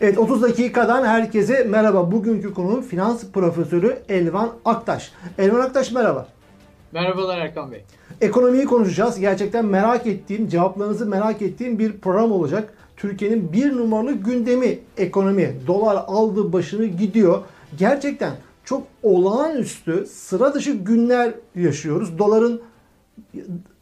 Evet 30 dakikadan herkese merhaba. Bugünkü konuğum finans profesörü Elvan Aktaş. Elvan Aktaş merhaba. Merhabalar Erkan Bey. Ekonomiyi konuşacağız. Gerçekten merak ettiğim, cevaplarınızı merak ettiğim bir program olacak. Türkiye'nin bir numaralı gündemi ekonomi. Dolar aldı başını gidiyor. Gerçekten çok olağanüstü, sıra dışı günler yaşıyoruz. Doların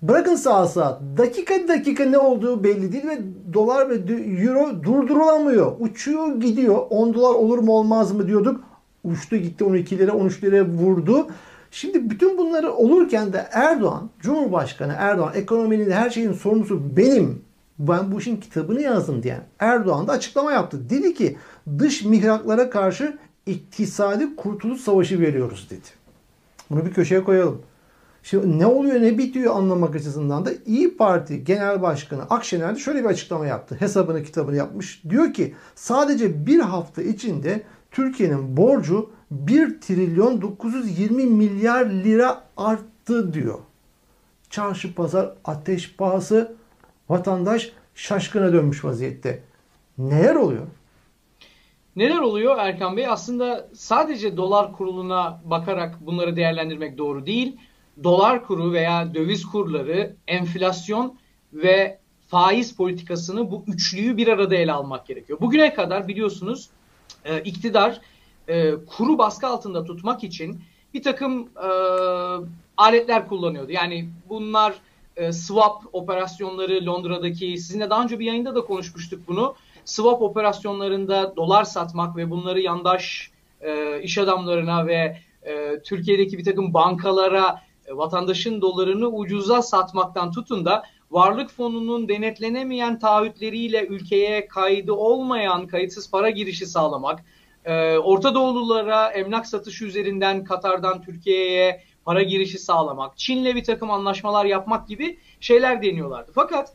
bırakın sağa saat dakika dakika ne olduğu belli değil ve dolar ve euro durdurulamıyor. Uçuyor gidiyor. 10 dolar olur mu olmaz mı diyorduk. Uçtu gitti 12 lira 13 lira vurdu. Şimdi bütün bunları olurken de Erdoğan, Cumhurbaşkanı Erdoğan ekonominin her şeyin sorumlusu benim. Ben bu işin kitabını yazdım diyen Erdoğan da açıklama yaptı. Dedi ki dış mihraklara karşı iktisadi kurtuluş savaşı veriyoruz dedi. Bunu bir köşeye koyalım. Şimdi ne oluyor ne bitiyor anlamak açısından da İyi Parti Genel Başkanı Akşener de şöyle bir açıklama yaptı. Hesabını kitabını yapmış. Diyor ki sadece bir hafta içinde Türkiye'nin borcu 1 trilyon 920 milyar lira arttı diyor. Çarşı pazar ateş pahası vatandaş şaşkına dönmüş vaziyette. Neler oluyor? Neler oluyor Erkan Bey? Aslında sadece dolar kuruluna bakarak bunları değerlendirmek doğru değil. Dolar kuru veya döviz kurları, enflasyon ve faiz politikasını bu üçlüyü bir arada ele almak gerekiyor. Bugüne kadar biliyorsunuz e, iktidar e, kuru baskı altında tutmak için bir takım e, aletler kullanıyordu. Yani bunlar e, swap operasyonları Londra'daki sizinle daha önce bir yayında da konuşmuştuk bunu. Swap operasyonlarında dolar satmak ve bunları yandaş e, iş adamlarına ve e, Türkiye'deki bir takım bankalara vatandaşın dolarını ucuza satmaktan tutun da varlık fonunun denetlenemeyen taahhütleriyle ülkeye kaydı olmayan kayıtsız para girişi sağlamak, e, Orta Doğululara emlak satışı üzerinden Katar'dan Türkiye'ye para girişi sağlamak, Çin'le bir takım anlaşmalar yapmak gibi şeyler deniyorlardı. Fakat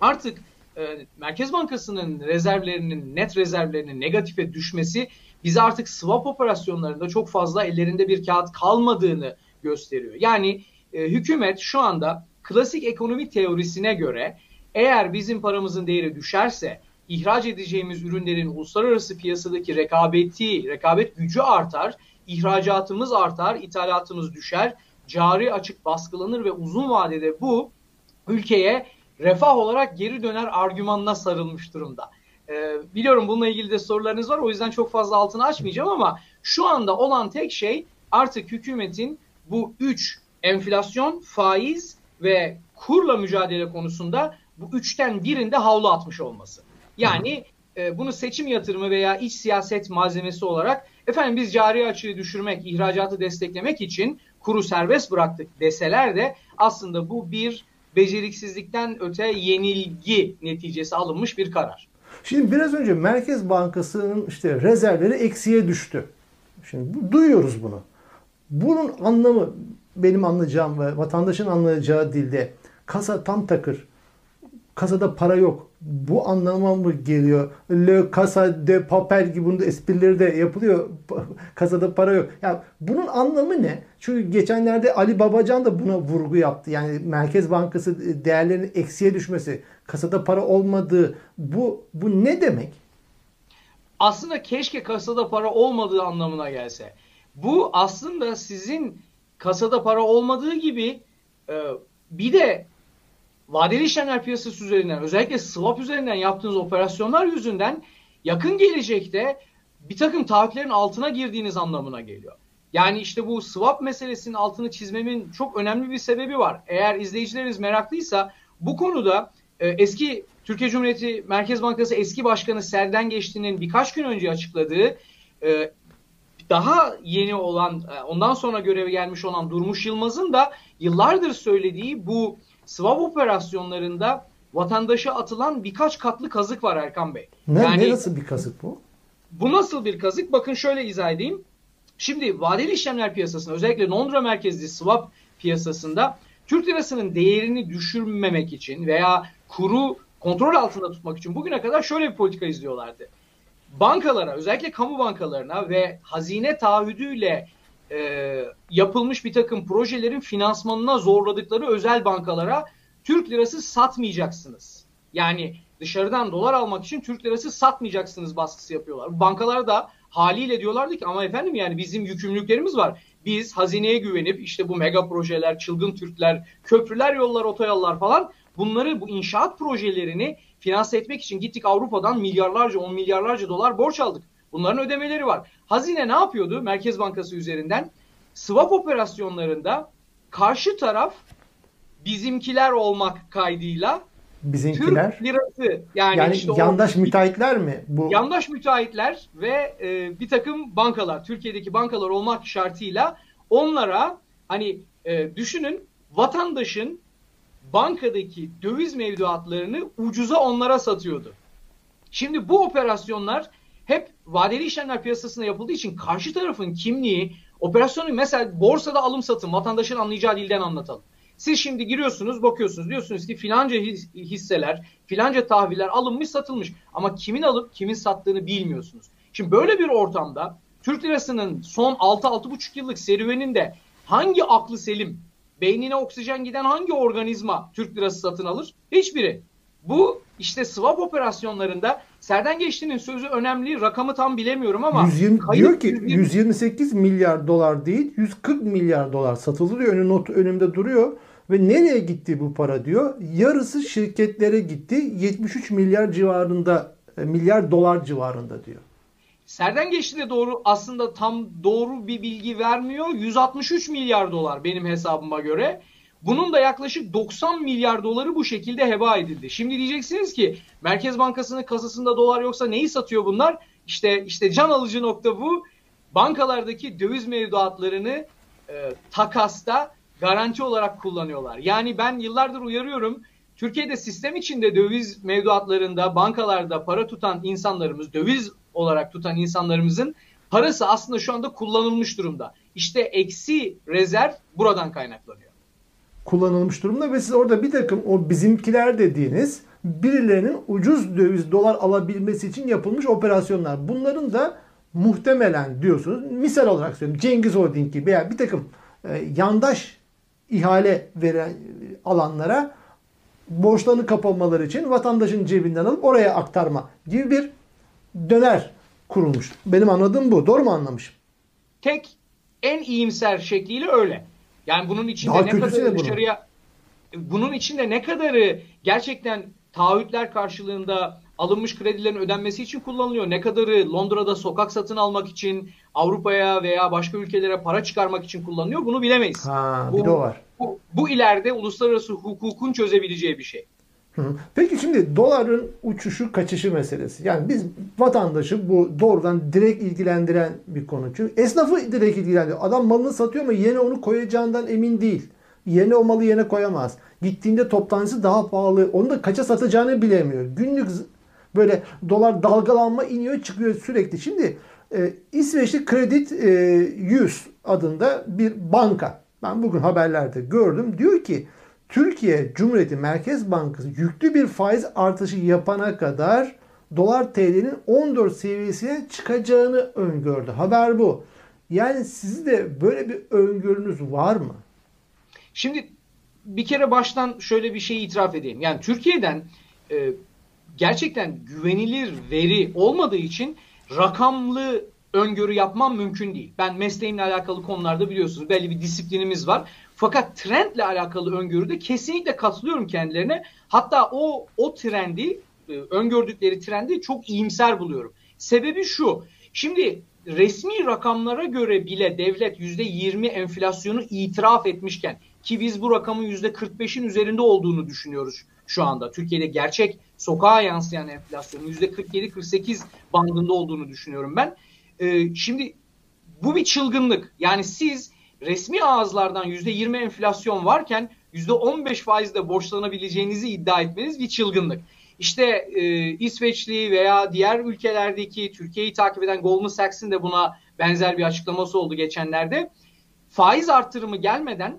artık e, Merkez Bankası'nın rezervlerinin, net rezervlerinin negatife düşmesi bize artık swap operasyonlarında çok fazla ellerinde bir kağıt kalmadığını gösteriyor. Yani e, hükümet şu anda klasik ekonomi teorisine göre eğer bizim paramızın değeri düşerse ihraç edeceğimiz ürünlerin uluslararası piyasadaki rekabeti, rekabet gücü artar, ihracatımız artar, ithalatımız düşer, cari açık baskılanır ve uzun vadede bu ülkeye refah olarak geri döner argümanına sarılmış durumda. Ee, biliyorum bununla ilgili de sorularınız var o yüzden çok fazla altını açmayacağım ama şu anda olan tek şey artık hükümetin bu üç enflasyon, faiz ve kurla mücadele konusunda bu üçten birinde havlu atmış olması. Yani e, bunu seçim yatırımı veya iç siyaset malzemesi olarak efendim biz cari açığı düşürmek, ihracatı desteklemek için kuru serbest bıraktık deseler de aslında bu bir beceriksizlikten öte yenilgi neticesi alınmış bir karar. Şimdi biraz önce Merkez Bankası'nın işte rezervleri eksiye düştü. Şimdi duyuyoruz bunu. Bunun anlamı benim anlayacağım ve vatandaşın anlayacağı dilde kasa tam takır. Kasada para yok. Bu anlama mı geliyor? Le Casa de Papel gibi bunun esprileri de yapılıyor. Kasada para yok. Ya bunun anlamı ne? Çünkü geçenlerde Ali Babacan da buna vurgu yaptı. Yani Merkez Bankası değerlerinin eksiye düşmesi, kasada para olmadığı bu bu ne demek? Aslında keşke kasada para olmadığı anlamına gelse. Bu aslında sizin kasada para olmadığı gibi e, bir de vadeli işlemler piyasası üzerinden özellikle swap üzerinden yaptığınız operasyonlar yüzünden yakın gelecekte bir takım taahhütlerin altına girdiğiniz anlamına geliyor. Yani işte bu swap meselesinin altını çizmemin çok önemli bir sebebi var. Eğer izleyicileriniz meraklıysa bu konuda e, eski Türkiye Cumhuriyeti Merkez Bankası eski başkanı Serden Geçti'nin birkaç gün önce açıkladığı e, daha yeni olan e, ondan sonra göreve gelmiş olan Durmuş Yılmaz'ın da yıllardır söylediği bu swap operasyonlarında vatandaşa atılan birkaç katlı kazık var Erkan Bey. Ne, yani, ne nasıl bir kazık bu? Bu nasıl bir kazık? Bakın şöyle izah edeyim. Şimdi vadeli işlemler piyasasında özellikle Londra merkezli swap piyasasında Türk lirasının değerini düşürmemek için veya kuru kontrol altında tutmak için bugüne kadar şöyle bir politika izliyorlardı bankalara özellikle kamu bankalarına ve hazine taahhüdüyle e, yapılmış bir takım projelerin finansmanına zorladıkları özel bankalara Türk lirası satmayacaksınız. Yani dışarıdan dolar almak için Türk lirası satmayacaksınız baskısı yapıyorlar. Bankalar da haliyle diyorlardı ki ama efendim yani bizim yükümlülüklerimiz var. Biz hazineye güvenip işte bu mega projeler, çılgın Türkler, köprüler, yollar, otoyollar falan bunları bu inşaat projelerini finanse etmek için gittik Avrupa'dan milyarlarca, on milyarlarca dolar borç aldık. Bunların ödemeleri var. Hazine ne yapıyordu Merkez Bankası üzerinden? Swap operasyonlarında karşı taraf bizimkiler olmak kaydıyla Bizimkiler. Türk lirası yani, yani işte yandaş o, müteahhitler mi? Bu yandaş müteahhitler ve e, bir takım bankalar, Türkiye'deki bankalar olmak şartıyla onlara hani e, düşünün vatandaşın bankadaki döviz mevduatlarını ucuza onlara satıyordu. Şimdi bu operasyonlar hep vadeli işlemler piyasasında yapıldığı için karşı tarafın kimliği, operasyonu mesela borsada alım satım vatandaşın anlayacağı dilden anlatalım. Siz şimdi giriyorsunuz bakıyorsunuz diyorsunuz ki filanca hisseler, filanca tahviller alınmış satılmış ama kimin alıp kimin sattığını bilmiyorsunuz. Şimdi böyle bir ortamda Türk lirasının son 6-6,5 yıllık serüveninde hangi aklı selim, beynine oksijen giden hangi organizma Türk lirası satın alır? Hiçbiri. Bu işte swap operasyonlarında Serden Geçti'nin sözü önemli. Rakamı tam bilemiyorum ama 120, diyor ki 120. 128 milyar dolar değil 140 milyar dolar satıldı diyor. Önü not önümde duruyor. Ve nereye gitti bu para diyor? Yarısı şirketlere gitti. 73 milyar civarında milyar dolar civarında diyor. Serden geçti de doğru aslında tam doğru bir bilgi vermiyor. 163 milyar dolar benim hesabıma göre. Bunun da yaklaşık 90 milyar doları bu şekilde heba edildi. Şimdi diyeceksiniz ki Merkez Bankası'nın kasasında dolar yoksa neyi satıyor bunlar? İşte işte can alıcı nokta bu. Bankalardaki döviz mevduatlarını e, takasta garanti olarak kullanıyorlar. Yani ben yıllardır uyarıyorum. Türkiye'de sistem içinde döviz mevduatlarında, bankalarda para tutan insanlarımız, döviz olarak tutan insanlarımızın parası aslında şu anda kullanılmış durumda. İşte eksi rezerv buradan kaynaklanıyor. Kullanılmış durumda ve siz orada bir takım o bizimkiler dediğiniz birilerinin ucuz döviz dolar alabilmesi için yapılmış operasyonlar. Bunların da muhtemelen diyorsunuz misal olarak söylüyorum Cengiz Holding gibi veya bir takım e, yandaş ihale veren alanlara borçlarını kapamaları için vatandaşın cebinden alıp oraya aktarma gibi bir döner kurulmuş. Benim anladığım bu. Doğru mu anlamışım? Tek en iyimser şekliyle öyle. Yani bunun içinde Daha ne kadar dışarıya bunun içinde ne kadarı gerçekten taahhütler karşılığında alınmış kredilerin ödenmesi için kullanılıyor. Ne kadarı Londra'da sokak satın almak için, Avrupa'ya veya başka ülkelere para çıkarmak için kullanılıyor bunu bilemeyiz. Ha, bu, bir de o var. Bu, bu ileride uluslararası hukukun çözebileceği bir şey. Peki şimdi doların uçuşu kaçışı meselesi. Yani biz vatandaşı bu doğrudan direkt ilgilendiren bir konu. Çünkü esnafı direkt ilgilendiriyor. Adam malını satıyor ama yine onu koyacağından emin değil. Yeni o malı yine koyamaz. Gittiğinde toptancısı daha pahalı. Onu da kaça satacağını bilemiyor. Günlük böyle dolar dalgalanma iniyor çıkıyor sürekli. Şimdi e, İsveçli Credit e, 100 adında bir banka. Ben bugün haberlerde gördüm. Diyor ki Türkiye Cumhuriyeti Merkez Bankası yüklü bir faiz artışı yapana kadar dolar TL'nin 14 seviyesine çıkacağını öngördü. Haber bu. Yani sizin de böyle bir öngörünüz var mı? Şimdi bir kere baştan şöyle bir şey itiraf edeyim. Yani Türkiye'den e, gerçekten güvenilir veri olmadığı için rakamlı öngörü yapmam mümkün değil. Ben mesleğimle alakalı konularda biliyorsunuz belli bir disiplinimiz var. Fakat trendle alakalı öngörüde kesinlikle katılıyorum kendilerine. Hatta o o trendi, e, öngördükleri trendi çok iyimser buluyorum. Sebebi şu. Şimdi resmi rakamlara göre bile devlet %20 enflasyonu itiraf etmişken ki biz bu rakamın %45'in üzerinde olduğunu düşünüyoruz şu anda. Türkiye'de gerçek sokağa yansıyan enflasyonun %47-48 bandında olduğunu düşünüyorum ben. Ee, şimdi bu bir çılgınlık. Yani siz resmi ağızlardan %20 enflasyon varken %15 faizle borçlanabileceğinizi iddia etmeniz bir çılgınlık. İşte e, İsveçli veya diğer ülkelerdeki Türkiye'yi takip eden Goldman Sachs'in de buna benzer bir açıklaması oldu geçenlerde. Faiz artırımı gelmeden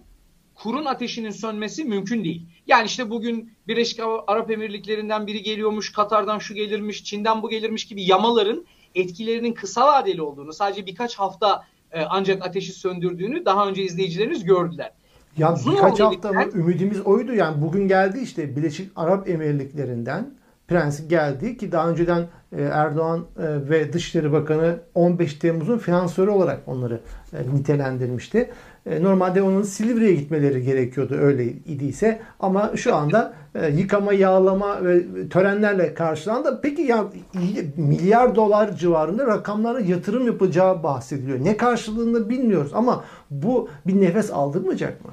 kurun ateşinin sönmesi mümkün değil. Yani işte bugün Birleşik Arap Emirlikleri'nden biri geliyormuş, Katar'dan şu gelirmiş, Çin'den bu gelirmiş gibi yamaların etkilerinin kısa vadeli olduğunu, sadece birkaç hafta e, ancak ateşi söndürdüğünü daha önce izleyicileriniz gördüler. Ya Uzun birkaç hafta mı ümidimiz oydu yani bugün geldi işte Birleşik Arap Emirlikleri'nden prensi geldi ki daha önceden e, Erdoğan e, ve Dışişleri Bakanı 15 Temmuz'un finansörü olarak onları nitelendirmişti. Normalde onun Silivri'ye gitmeleri gerekiyordu öyle idiyse ama şu anda yıkama, yağlama ve törenlerle karşılandı. Peki ya milyar dolar civarında rakamlara yatırım yapacağı bahsediliyor. Ne karşılığında bilmiyoruz ama bu bir nefes aldırmayacak mı?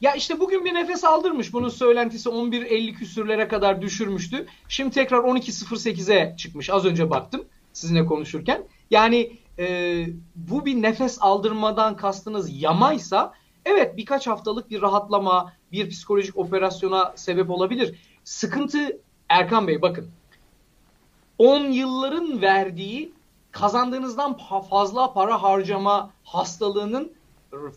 Ya işte bugün bir nefes aldırmış. Bunun söylentisi 11.50 küsürlere kadar düşürmüştü. Şimdi tekrar 12.08'e çıkmış. Az önce baktım sizinle konuşurken. Yani e, bu bir nefes aldırmadan kastınız yamaysa evet birkaç haftalık bir rahatlama, bir psikolojik operasyona sebep olabilir. Sıkıntı Erkan Bey bakın 10 yılların verdiği kazandığınızdan fazla para harcama hastalığının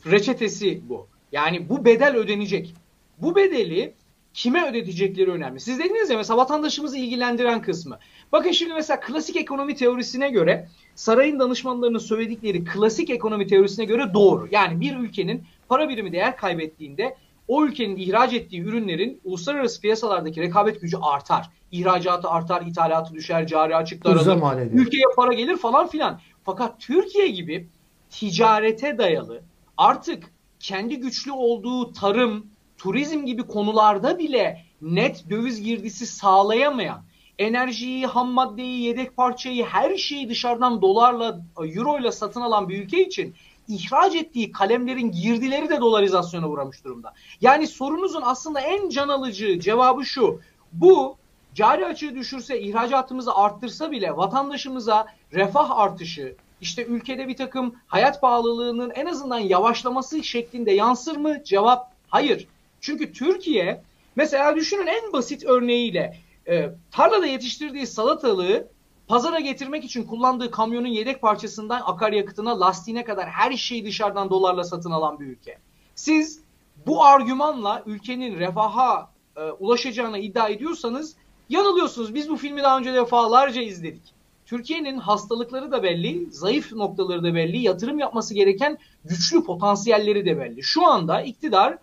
reçetesi bu. Yani bu bedel ödenecek. Bu bedeli kime ödetecekleri önemli. Siz dediniz ya mesela vatandaşımızı ilgilendiren kısmı. Bakın şimdi mesela klasik ekonomi teorisine göre sarayın danışmanlarının söyledikleri klasik ekonomi teorisine göre doğru. Yani bir ülkenin para birimi değer kaybettiğinde o ülkenin ihraç ettiği ürünlerin uluslararası piyasalardaki rekabet gücü artar. İhracatı artar, ithalatı düşer, cari açıklar alır. Ülkeye para gelir falan filan. Fakat Türkiye gibi ticarete dayalı artık kendi güçlü olduğu tarım, turizm gibi konularda bile net döviz girdisi sağlayamayan, enerjiyi, ham maddeyi, yedek parçayı, her şeyi dışarıdan dolarla, euroyla satın alan bir ülke için ihraç ettiği kalemlerin girdileri de dolarizasyona uğramış durumda. Yani sorunuzun aslında en can alıcı cevabı şu. Bu cari açığı düşürse, ihracatımızı arttırsa bile vatandaşımıza refah artışı, işte ülkede bir takım hayat pahalılığının en azından yavaşlaması şeklinde yansır mı? Cevap hayır. Çünkü Türkiye mesela düşünün en basit örneğiyle e, tarlada yetiştirdiği salatalığı pazara getirmek için kullandığı kamyonun yedek parçasından akaryakıtına, lastiğine kadar her şeyi dışarıdan dolarla satın alan bir ülke. Siz bu argümanla ülkenin refaha e, ulaşacağına iddia ediyorsanız yanılıyorsunuz. Biz bu filmi daha önce defalarca izledik. Türkiye'nin hastalıkları da belli, zayıf noktaları da belli, yatırım yapması gereken güçlü potansiyelleri de belli. Şu anda iktidar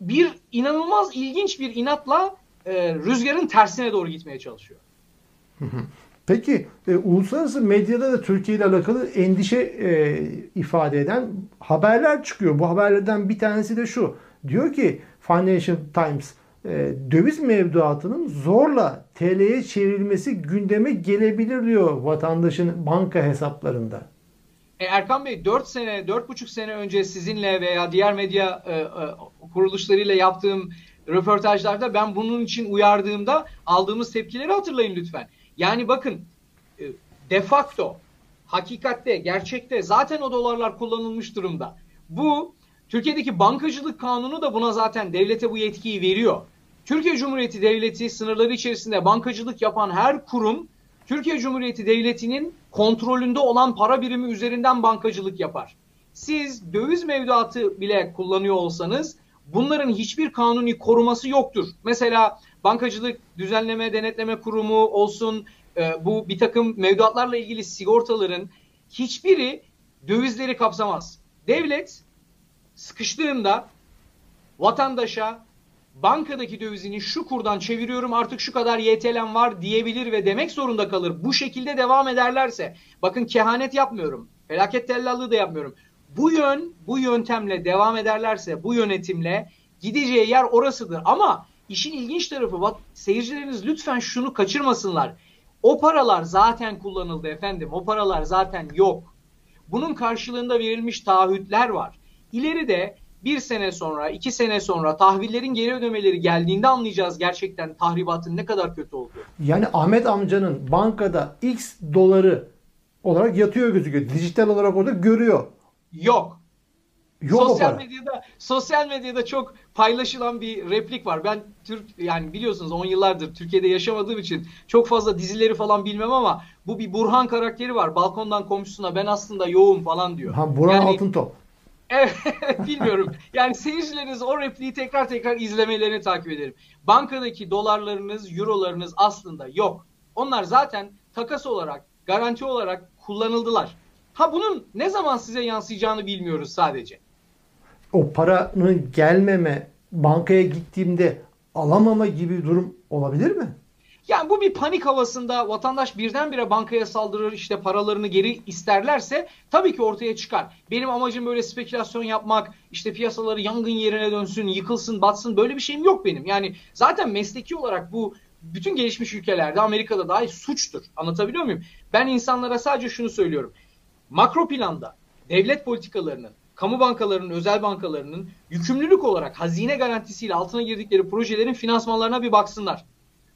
bir inanılmaz ilginç bir inatla e, rüzgarın tersine doğru gitmeye çalışıyor. Peki e, uluslararası medyada da Türkiye ile alakalı endişe e, ifade eden haberler çıkıyor. Bu haberlerden bir tanesi de şu. Diyor ki Financial Times e, döviz mevduatının zorla TL'ye çevrilmesi gündeme gelebilir diyor vatandaşın banka hesaplarında. E Erkan Bey 4 sene, 4,5 sene önce sizinle veya diğer medya e, e, kuruluşlarıyla yaptığım röportajlarda ben bunun için uyardığımda aldığımız tepkileri hatırlayın lütfen. Yani bakın e, de facto, hakikatte, gerçekte zaten o dolarlar kullanılmış durumda. Bu Türkiye'deki bankacılık kanunu da buna zaten devlete bu yetkiyi veriyor. Türkiye Cumhuriyeti Devleti sınırları içerisinde bankacılık yapan her kurum Türkiye Cumhuriyeti Devleti'nin kontrolünde olan para birimi üzerinden bankacılık yapar. Siz döviz mevduatı bile kullanıyor olsanız bunların hiçbir kanuni koruması yoktur. Mesela bankacılık düzenleme denetleme kurumu olsun e, bu bir takım mevduatlarla ilgili sigortaların hiçbiri dövizleri kapsamaz. Devlet sıkıştığında vatandaşa bankadaki dövizini şu kurdan çeviriyorum artık şu kadar YTL'm var diyebilir ve demek zorunda kalır. Bu şekilde devam ederlerse bakın kehanet yapmıyorum. Felaket tellallığı da yapmıyorum. Bu yön bu yöntemle devam ederlerse bu yönetimle gideceği yer orasıdır. Ama işin ilginç tarafı bak seyircileriniz lütfen şunu kaçırmasınlar. O paralar zaten kullanıldı efendim. O paralar zaten yok. Bunun karşılığında verilmiş taahhütler var. İleride bir sene sonra, iki sene sonra tahvillerin geri ödemeleri geldiğinde anlayacağız gerçekten tahribatın ne kadar kötü olduğunu. Yani Ahmet amcanın bankada X doları olarak yatıyor gözüküyor. Dijital olarak orada görüyor. Yok. Yok sosyal medyada sosyal medyada çok paylaşılan bir replik var. Ben Türk yani biliyorsunuz 10 yıllardır Türkiye'de yaşamadığım için çok fazla dizileri falan bilmem ama bu bir Burhan karakteri var. Balkondan komşusuna ben aslında yoğum falan diyor. Ha Burhan yani, Altıntop. Evet, bilmiyorum. Yani seyircileriniz o repliği tekrar tekrar izlemelerini takip ederim. Bankadaki dolarlarınız, eurolarınız aslında yok. Onlar zaten takas olarak, garanti olarak kullanıldılar. Ha bunun ne zaman size yansıyacağını bilmiyoruz sadece. O paranın gelmeme, bankaya gittiğimde alamama gibi bir durum olabilir mi? Yani bu bir panik havasında vatandaş birdenbire bankaya saldırır işte paralarını geri isterlerse tabii ki ortaya çıkar. Benim amacım böyle spekülasyon yapmak işte piyasaları yangın yerine dönsün yıkılsın batsın böyle bir şeyim yok benim. Yani zaten mesleki olarak bu bütün gelişmiş ülkelerde Amerika'da dahi suçtur. Anlatabiliyor muyum? Ben insanlara sadece şunu söylüyorum. Makro planda devlet politikalarının, kamu bankalarının, özel bankalarının yükümlülük olarak hazine garantisiyle altına girdikleri projelerin finansmanlarına bir baksınlar.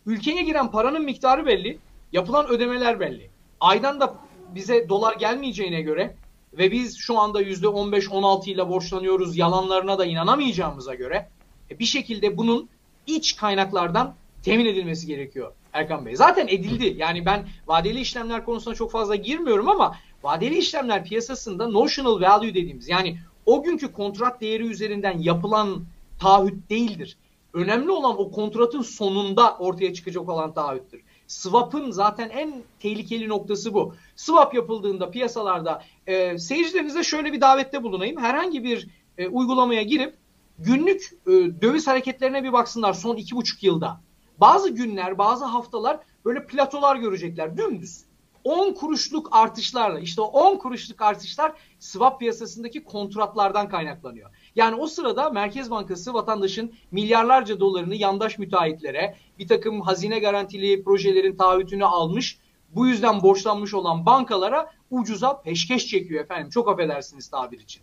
Ülkeye giren paranın miktarı belli, yapılan ödemeler belli. Aydan da bize dolar gelmeyeceğine göre ve biz şu anda %15-16 ile borçlanıyoruz yalanlarına da inanamayacağımıza göre e, bir şekilde bunun iç kaynaklardan temin edilmesi gerekiyor Erkan Bey. Zaten edildi. Yani ben vadeli işlemler konusuna çok fazla girmiyorum ama vadeli işlemler piyasasında notional value dediğimiz yani o günkü kontrat değeri üzerinden yapılan taahhüt değildir. Önemli olan o kontratın sonunda ortaya çıkacak olan taahhüttür. Swap'ın zaten en tehlikeli noktası bu. Swap yapıldığında piyasalarda e, seyircilerinize şöyle bir davette bulunayım. Herhangi bir e, uygulamaya girip günlük e, döviz hareketlerine bir baksınlar son iki buçuk yılda. Bazı günler, bazı haftalar böyle platolar görecekler dümdüz. 10 kuruşluk artışlarla işte o 10 kuruşluk artışlar swap piyasasındaki kontratlardan kaynaklanıyor. Yani o sırada Merkez Bankası vatandaşın milyarlarca dolarını yandaş müteahhitlere bir takım hazine garantili projelerin taahhütünü almış bu yüzden borçlanmış olan bankalara ucuza peşkeş çekiyor efendim. Çok affedersiniz tabir için.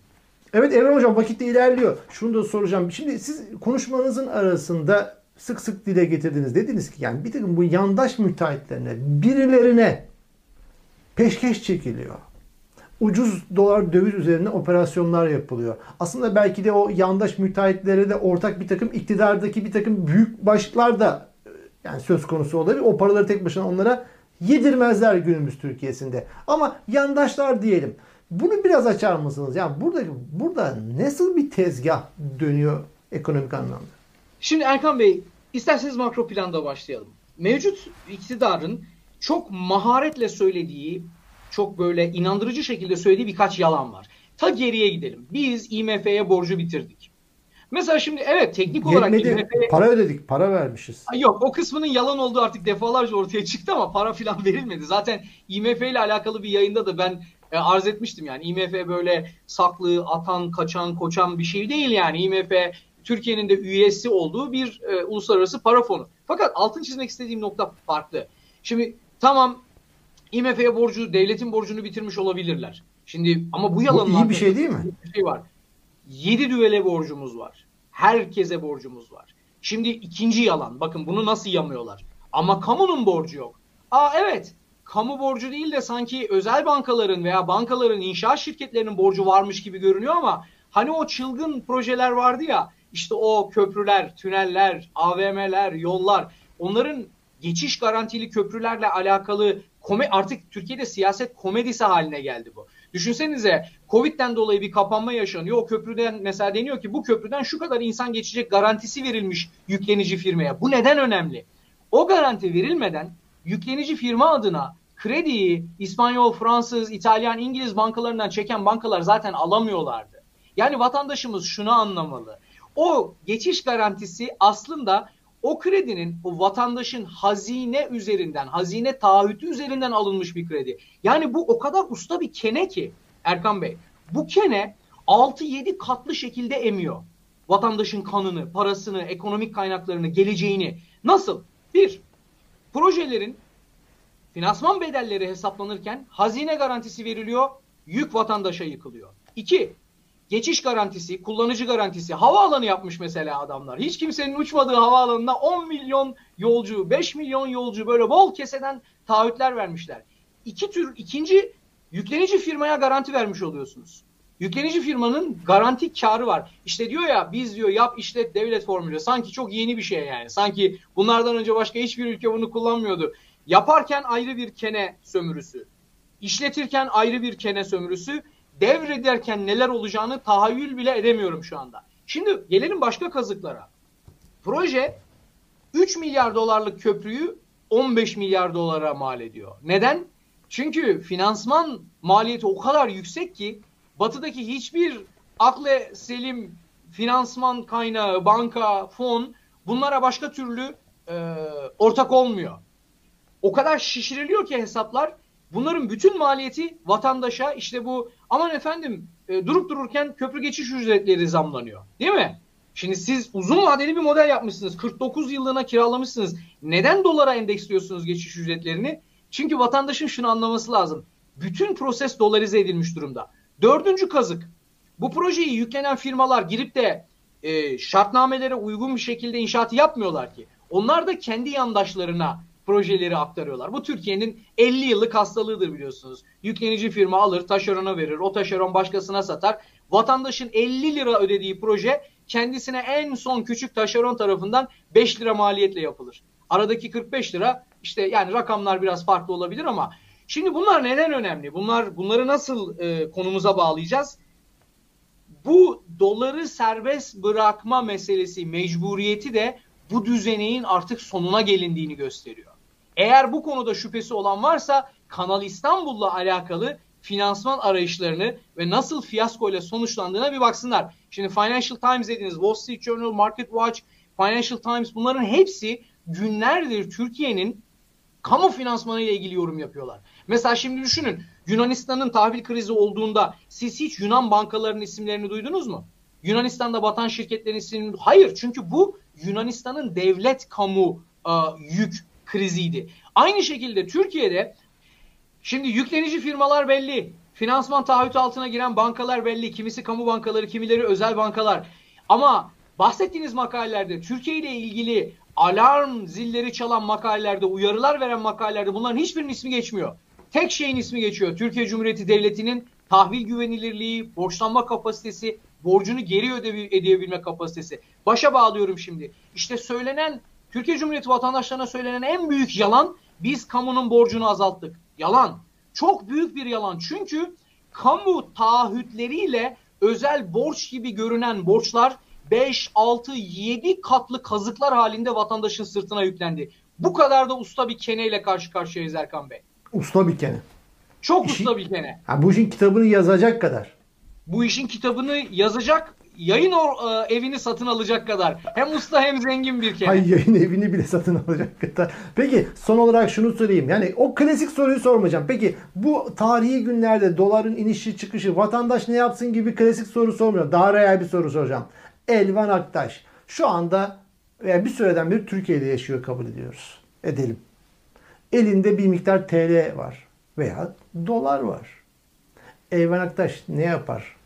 Evet Evren Hocam vakitte ilerliyor. Şunu da soracağım. Şimdi siz konuşmanızın arasında sık sık dile getirdiniz. Dediniz ki yani bir takım bu yandaş müteahhitlerine, birilerine peşkeş çekiliyor. Ucuz dolar döviz üzerine operasyonlar yapılıyor. Aslında belki de o yandaş müteahhitlere de ortak bir takım iktidardaki bir takım büyük başlıklar da e, yani söz konusu olabilir. O paraları tek başına onlara yedirmezler günümüz Türkiye'sinde. Ama yandaşlar diyelim. Bunu biraz açar mısınız? Yani burada burada nasıl bir tezgah dönüyor ekonomik anlamda? Şimdi Erkan Bey isterseniz makro planda başlayalım. Mevcut iktidarın çok maharetle söylediği, çok böyle inandırıcı şekilde söylediği birkaç yalan var. Ta geriye gidelim. Biz IMF'ye borcu bitirdik. Mesela şimdi evet teknik olarak Yetmedi, IMF'ye... Para ödedik, para vermişiz. Yok o kısmının yalan olduğu artık defalarca ortaya çıktı ama para filan verilmedi. Zaten IMF ile alakalı bir yayında da ben e, arz etmiştim yani. IMF böyle saklı, atan, kaçan, koçan bir şey değil yani. IMF Türkiye'nin de üyesi olduğu bir e, uluslararası para fonu. Fakat altın çizmek istediğim nokta farklı. Şimdi tamam IMF'ye borcu, devletin borcunu bitirmiş olabilirler. Şimdi ama bu yalanın bu iyi bir şey değil mi? Bir şey var. 7 düvele borcumuz var. Herkese borcumuz var. Şimdi ikinci yalan. Bakın bunu nasıl yamıyorlar. Ama kamunun borcu yok. Aa evet. Kamu borcu değil de sanki özel bankaların veya bankaların inşaat şirketlerinin borcu varmış gibi görünüyor ama hani o çılgın projeler vardı ya işte o köprüler, tüneller, AVM'ler, yollar onların geçiş garantili köprülerle alakalı kome artık Türkiye'de siyaset komedisi haline geldi bu. Düşünsenize Covid'den dolayı bir kapanma yaşanıyor. O köprüden mesela deniyor ki bu köprüden şu kadar insan geçecek garantisi verilmiş yüklenici firmaya. Bu neden önemli? O garanti verilmeden yüklenici firma adına krediyi İspanyol, Fransız, İtalyan, İngiliz bankalarından çeken bankalar zaten alamıyorlardı. Yani vatandaşımız şunu anlamalı. O geçiş garantisi aslında o kredinin o vatandaşın hazine üzerinden, hazine taahhütü üzerinden alınmış bir kredi. Yani bu o kadar usta bir kene ki Erkan Bey. Bu kene 6-7 katlı şekilde emiyor. Vatandaşın kanını, parasını, ekonomik kaynaklarını, geleceğini. Nasıl? Bir, projelerin finansman bedelleri hesaplanırken hazine garantisi veriliyor, yük vatandaşa yıkılıyor. İki, geçiş garantisi, kullanıcı garantisi, havaalanı yapmış mesela adamlar. Hiç kimsenin uçmadığı havaalanına 10 milyon yolcu, 5 milyon yolcu böyle bol keseden taahhütler vermişler. İki tür, ikinci yüklenici firmaya garanti vermiş oluyorsunuz. Yüklenici firmanın garanti karı var. İşte diyor ya biz diyor yap işlet devlet formülü. Sanki çok yeni bir şey yani. Sanki bunlardan önce başka hiçbir ülke bunu kullanmıyordu. Yaparken ayrı bir kene sömürüsü. İşletirken ayrı bir kene sömürüsü devrederken neler olacağını tahayyül bile edemiyorum şu anda. Şimdi gelelim başka kazıklara. Proje 3 milyar dolarlık köprüyü 15 milyar dolara mal ediyor. Neden? Çünkü finansman maliyeti o kadar yüksek ki batıdaki hiçbir akle selim finansman kaynağı, banka, fon bunlara başka türlü e, ortak olmuyor. o kadar şişiriliyor ki hesaplar. Bunların bütün maliyeti vatandaşa işte bu aman efendim e, durup dururken köprü geçiş ücretleri zamlanıyor. Değil mi? Şimdi siz uzun vadeli bir model yapmışsınız. 49 yıllığına kiralamışsınız. Neden dolara endeksliyorsunuz geçiş ücretlerini? Çünkü vatandaşın şunu anlaması lazım. Bütün proses dolarize edilmiş durumda. Dördüncü kazık. Bu projeyi yüklenen firmalar girip de e, şartnamelere uygun bir şekilde inşaatı yapmıyorlar ki. Onlar da kendi yandaşlarına projeleri aktarıyorlar. Bu Türkiye'nin 50 yıllık hastalığıdır biliyorsunuz. Yüklenici firma alır, taşerona verir, o taşeron başkasına satar. Vatandaşın 50 lira ödediği proje kendisine en son küçük taşeron tarafından 5 lira maliyetle yapılır. Aradaki 45 lira işte yani rakamlar biraz farklı olabilir ama şimdi bunlar neden önemli? Bunlar bunları nasıl e, konumuza bağlayacağız? Bu doları serbest bırakma meselesi mecburiyeti de bu düzeneğin artık sonuna gelindiğini gösteriyor. Eğer bu konuda şüphesi olan varsa Kanal İstanbul'la alakalı finansman arayışlarını ve nasıl fiyasko ile sonuçlandığına bir baksınlar. Şimdi Financial Times dediniz, Wall Street Journal, Market Watch, Financial Times bunların hepsi günlerdir Türkiye'nin kamu finansmanı ile ilgili yorum yapıyorlar. Mesela şimdi düşünün Yunanistan'ın tahvil krizi olduğunda siz hiç Yunan bankalarının isimlerini duydunuz mu? Yunanistan'da batan şirketlerin isimlerini Hayır çünkü bu Yunanistan'ın devlet kamu e, yük kriziydi. Aynı şekilde Türkiye'de şimdi yüklenici firmalar belli. Finansman taahhütü altına giren bankalar belli. Kimisi kamu bankaları, kimileri özel bankalar. Ama bahsettiğiniz makalelerde Türkiye ile ilgili alarm zilleri çalan makalelerde, uyarılar veren makalelerde bunların hiçbirinin ismi geçmiyor. Tek şeyin ismi geçiyor. Türkiye Cumhuriyeti Devleti'nin tahvil güvenilirliği, borçlanma kapasitesi, borcunu geri ödeyebilme kapasitesi. Başa bağlıyorum şimdi. İşte söylenen Türkiye Cumhuriyeti vatandaşlarına söylenen en büyük yalan biz kamunun borcunu azalttık. Yalan. Çok büyük bir yalan. Çünkü kamu taahhütleriyle özel borç gibi görünen borçlar 5, 6, 7 katlı kazıklar halinde vatandaşın sırtına yüklendi. Bu kadar da usta bir keneyle karşı karşıyayız Erkan Bey. Usta bir kene. Çok İşi, usta bir kene. Ha, bu işin kitabını yazacak kadar. Bu işin kitabını yazacak yayın or, e, evini satın alacak kadar. Hem usta hem zengin bir kere. Hayır yayın evini bile satın alacak kadar. Peki son olarak şunu sorayım. Yani o klasik soruyu sormayacağım. Peki bu tarihi günlerde doların inişi çıkışı vatandaş ne yapsın gibi klasik soru sormuyorum. Daha real bir soru soracağım. Elvan Aktaş şu anda veya bir süreden beri Türkiye'de yaşıyor kabul ediyoruz. Edelim. Elinde bir miktar TL var veya dolar var. Elvan Aktaş ne yapar?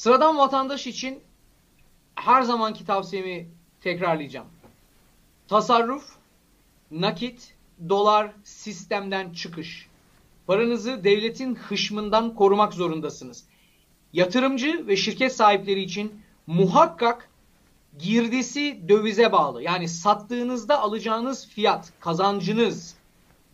Sıradan vatandaş için her zamanki tavsiyemi tekrarlayacağım. Tasarruf, nakit, dolar sistemden çıkış. Paranızı devletin hışmından korumak zorundasınız. Yatırımcı ve şirket sahipleri için muhakkak girdisi dövize bağlı. Yani sattığınızda alacağınız fiyat, kazancınız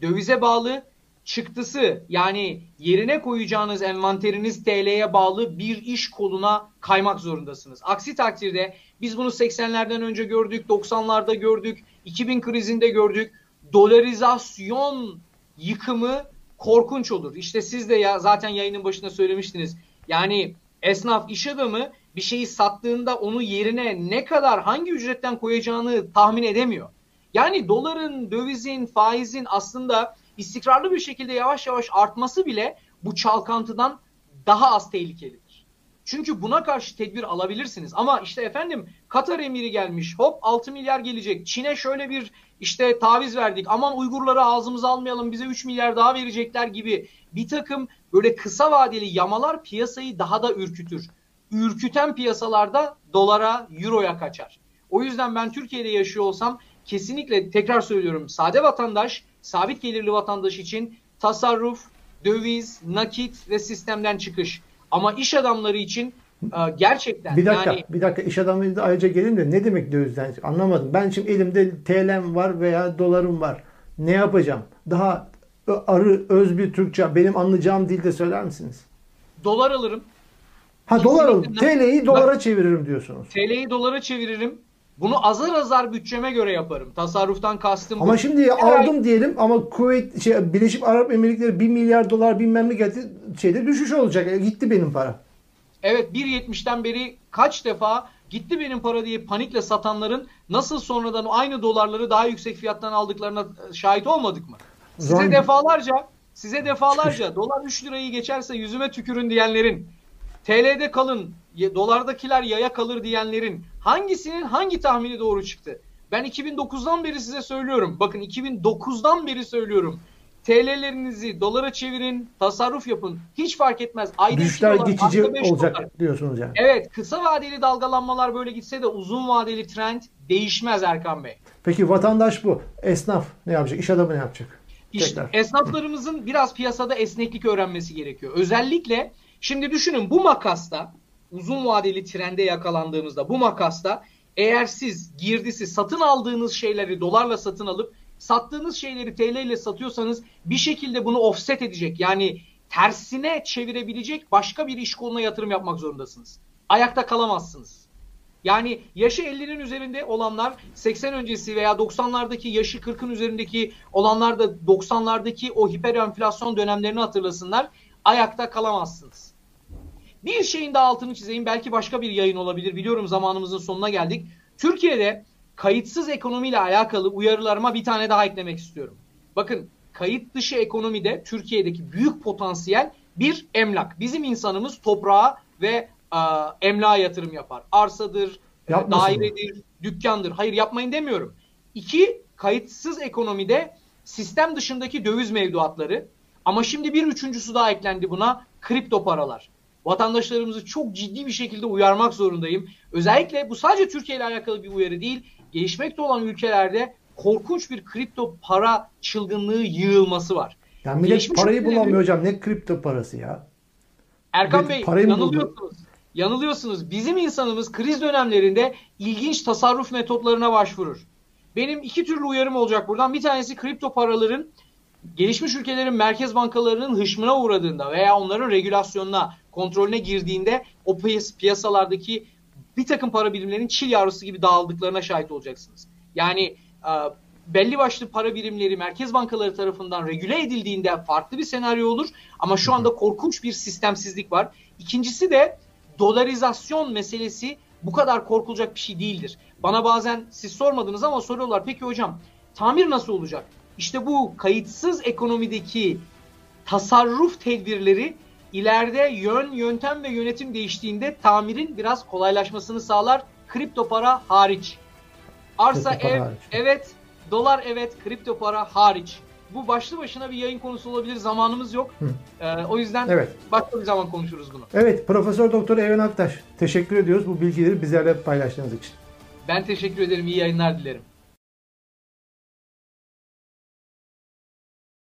dövize bağlı çıktısı yani yerine koyacağınız envanteriniz TL'ye bağlı bir iş koluna kaymak zorundasınız. Aksi takdirde biz bunu 80'lerden önce gördük, 90'larda gördük, 2000 krizinde gördük. Dolarizasyon yıkımı korkunç olur. İşte siz de ya zaten yayının başında söylemiştiniz. Yani esnaf iş adamı bir şeyi sattığında onu yerine ne kadar hangi ücretten koyacağını tahmin edemiyor. Yani doların, dövizin, faizin aslında istikrarlı bir şekilde yavaş yavaş artması bile bu çalkantıdan daha az tehlikelidir. Çünkü buna karşı tedbir alabilirsiniz. Ama işte efendim Katar emiri gelmiş hop 6 milyar gelecek. Çin'e şöyle bir işte taviz verdik. Aman Uygurları ağzımıza almayalım bize 3 milyar daha verecekler gibi bir takım böyle kısa vadeli yamalar piyasayı daha da ürkütür. Ürküten piyasalarda dolara, euroya kaçar. O yüzden ben Türkiye'de yaşıyor olsam kesinlikle tekrar söylüyorum sade vatandaş sabit gelirli vatandaş için tasarruf, döviz, nakit ve sistemden çıkış. Ama iş adamları için e, gerçekten bir dakika yani... bir dakika iş adamı da ayrıca gelin de ne demek dövizden anlamadım. Ben şimdi elimde TL'm var veya dolarım var. Ne yapacağım? Daha arı öz bir Türkçe benim anlayacağım dilde söyler misiniz? Dolar alırım. Ha dolar alırım. TL'yi dolara çeviririm diyorsunuz. TL'yi dolara çeviririm. Bunu azar azar bütçeme göre yaparım. Tasarruftan kastım Ama bu. şimdi Her aldım ay... diyelim ama Kuveyt şey Birleşik Arap Emirlikleri 1 milyar dolar bilmem ne geldi şeyde düşüş olacak. E, gitti benim para. Evet 1.70'ten beri kaç defa gitti benim para diye panikle satanların nasıl sonradan aynı dolarları daha yüksek fiyattan aldıklarına şahit olmadık mı? Size Zor- defalarca size defalarca dolar 3 lirayı geçerse yüzüme tükürün diyenlerin TL'de kalın, dolardakiler yaya kalır diyenlerin hangisinin hangi tahmini doğru çıktı? Ben 2009'dan beri size söylüyorum. Bakın 2009'dan beri söylüyorum. TL'lerinizi dolara çevirin, tasarruf yapın. Hiç fark etmez. Ayda Düşler dolar, geçici olacak dolar. diyorsunuz yani. Evet, kısa vadeli dalgalanmalar böyle gitse de uzun vadeli trend değişmez Erkan Bey. Peki vatandaş bu. Esnaf ne yapacak? İş adamı ne yapacak? İşte Tekrar. esnaflarımızın biraz piyasada esneklik öğrenmesi gerekiyor. Özellikle şimdi düşünün bu makasta uzun vadeli trende yakalandığımızda bu makasta eğer siz girdisi satın aldığınız şeyleri dolarla satın alıp sattığınız şeyleri TL ile satıyorsanız bir şekilde bunu offset edecek yani tersine çevirebilecek başka bir iş koluna yatırım yapmak zorundasınız. Ayakta kalamazsınız. Yani yaşı 50'nin üzerinde olanlar 80 öncesi veya 90'lardaki yaşı 40'ın üzerindeki olanlar da 90'lardaki o hiper enflasyon dönemlerini hatırlasınlar. Ayakta kalamazsınız. Bir şeyin daha altını çizeyim. Belki başka bir yayın olabilir. Biliyorum zamanımızın sonuna geldik. Türkiye'de kayıtsız ekonomiyle alakalı uyarılarıma bir tane daha eklemek istiyorum. Bakın kayıt dışı ekonomide Türkiye'deki büyük potansiyel bir emlak. Bizim insanımız toprağa ve e, emlağa yatırım yapar. Arsadır, e, Yapmasın dairedir, dükkandır. Hayır yapmayın demiyorum. İki, kayıtsız ekonomide sistem dışındaki döviz mevduatları. Ama şimdi bir üçüncüsü daha eklendi buna. Kripto paralar. Vatandaşlarımızı çok ciddi bir şekilde uyarmak zorundayım. Özellikle bu sadece Türkiye ile alakalı bir uyarı değil. Gelişmekte olan ülkelerde korkunç bir kripto para çılgınlığı yığılması var. Yani millet Gelişmiş parayı bulamıyor hocam. Ne kripto parası ya? Erkan Bey parayı yanılıyorsunuz. Yanılıyorsunuz. Bizim insanımız kriz dönemlerinde ilginç tasarruf metotlarına başvurur. Benim iki türlü uyarım olacak buradan. Bir tanesi kripto paraların gelişmiş ülkelerin merkez bankalarının hışmına uğradığında veya onların regülasyonuna, kontrolüne girdiğinde o piyas- piyasalardaki bir takım para birimlerinin çil yavrusu gibi dağıldıklarına şahit olacaksınız. Yani e, belli başlı para birimleri merkez bankaları tarafından regüle edildiğinde farklı bir senaryo olur. Ama şu anda korkunç bir sistemsizlik var. İkincisi de dolarizasyon meselesi bu kadar korkulacak bir şey değildir. Bana bazen siz sormadınız ama soruyorlar. Peki hocam tamir nasıl olacak? İşte bu kayıtsız ekonomideki tasarruf tedbirleri ileride yön, yöntem ve yönetim değiştiğinde tamirin biraz kolaylaşmasını sağlar. Kripto para hariç. Arsa Kripto ev hariç. evet, dolar evet, kripto para hariç. Bu başlı başına bir yayın konusu olabilir. Zamanımız yok. Ee, o yüzden Evet. başka bir zaman konuşuruz bunu. Evet Profesör Doktor Evren Aktaş. Teşekkür ediyoruz bu bilgileri bizlerle paylaştığınız için. Ben teşekkür ederim. İyi yayınlar dilerim.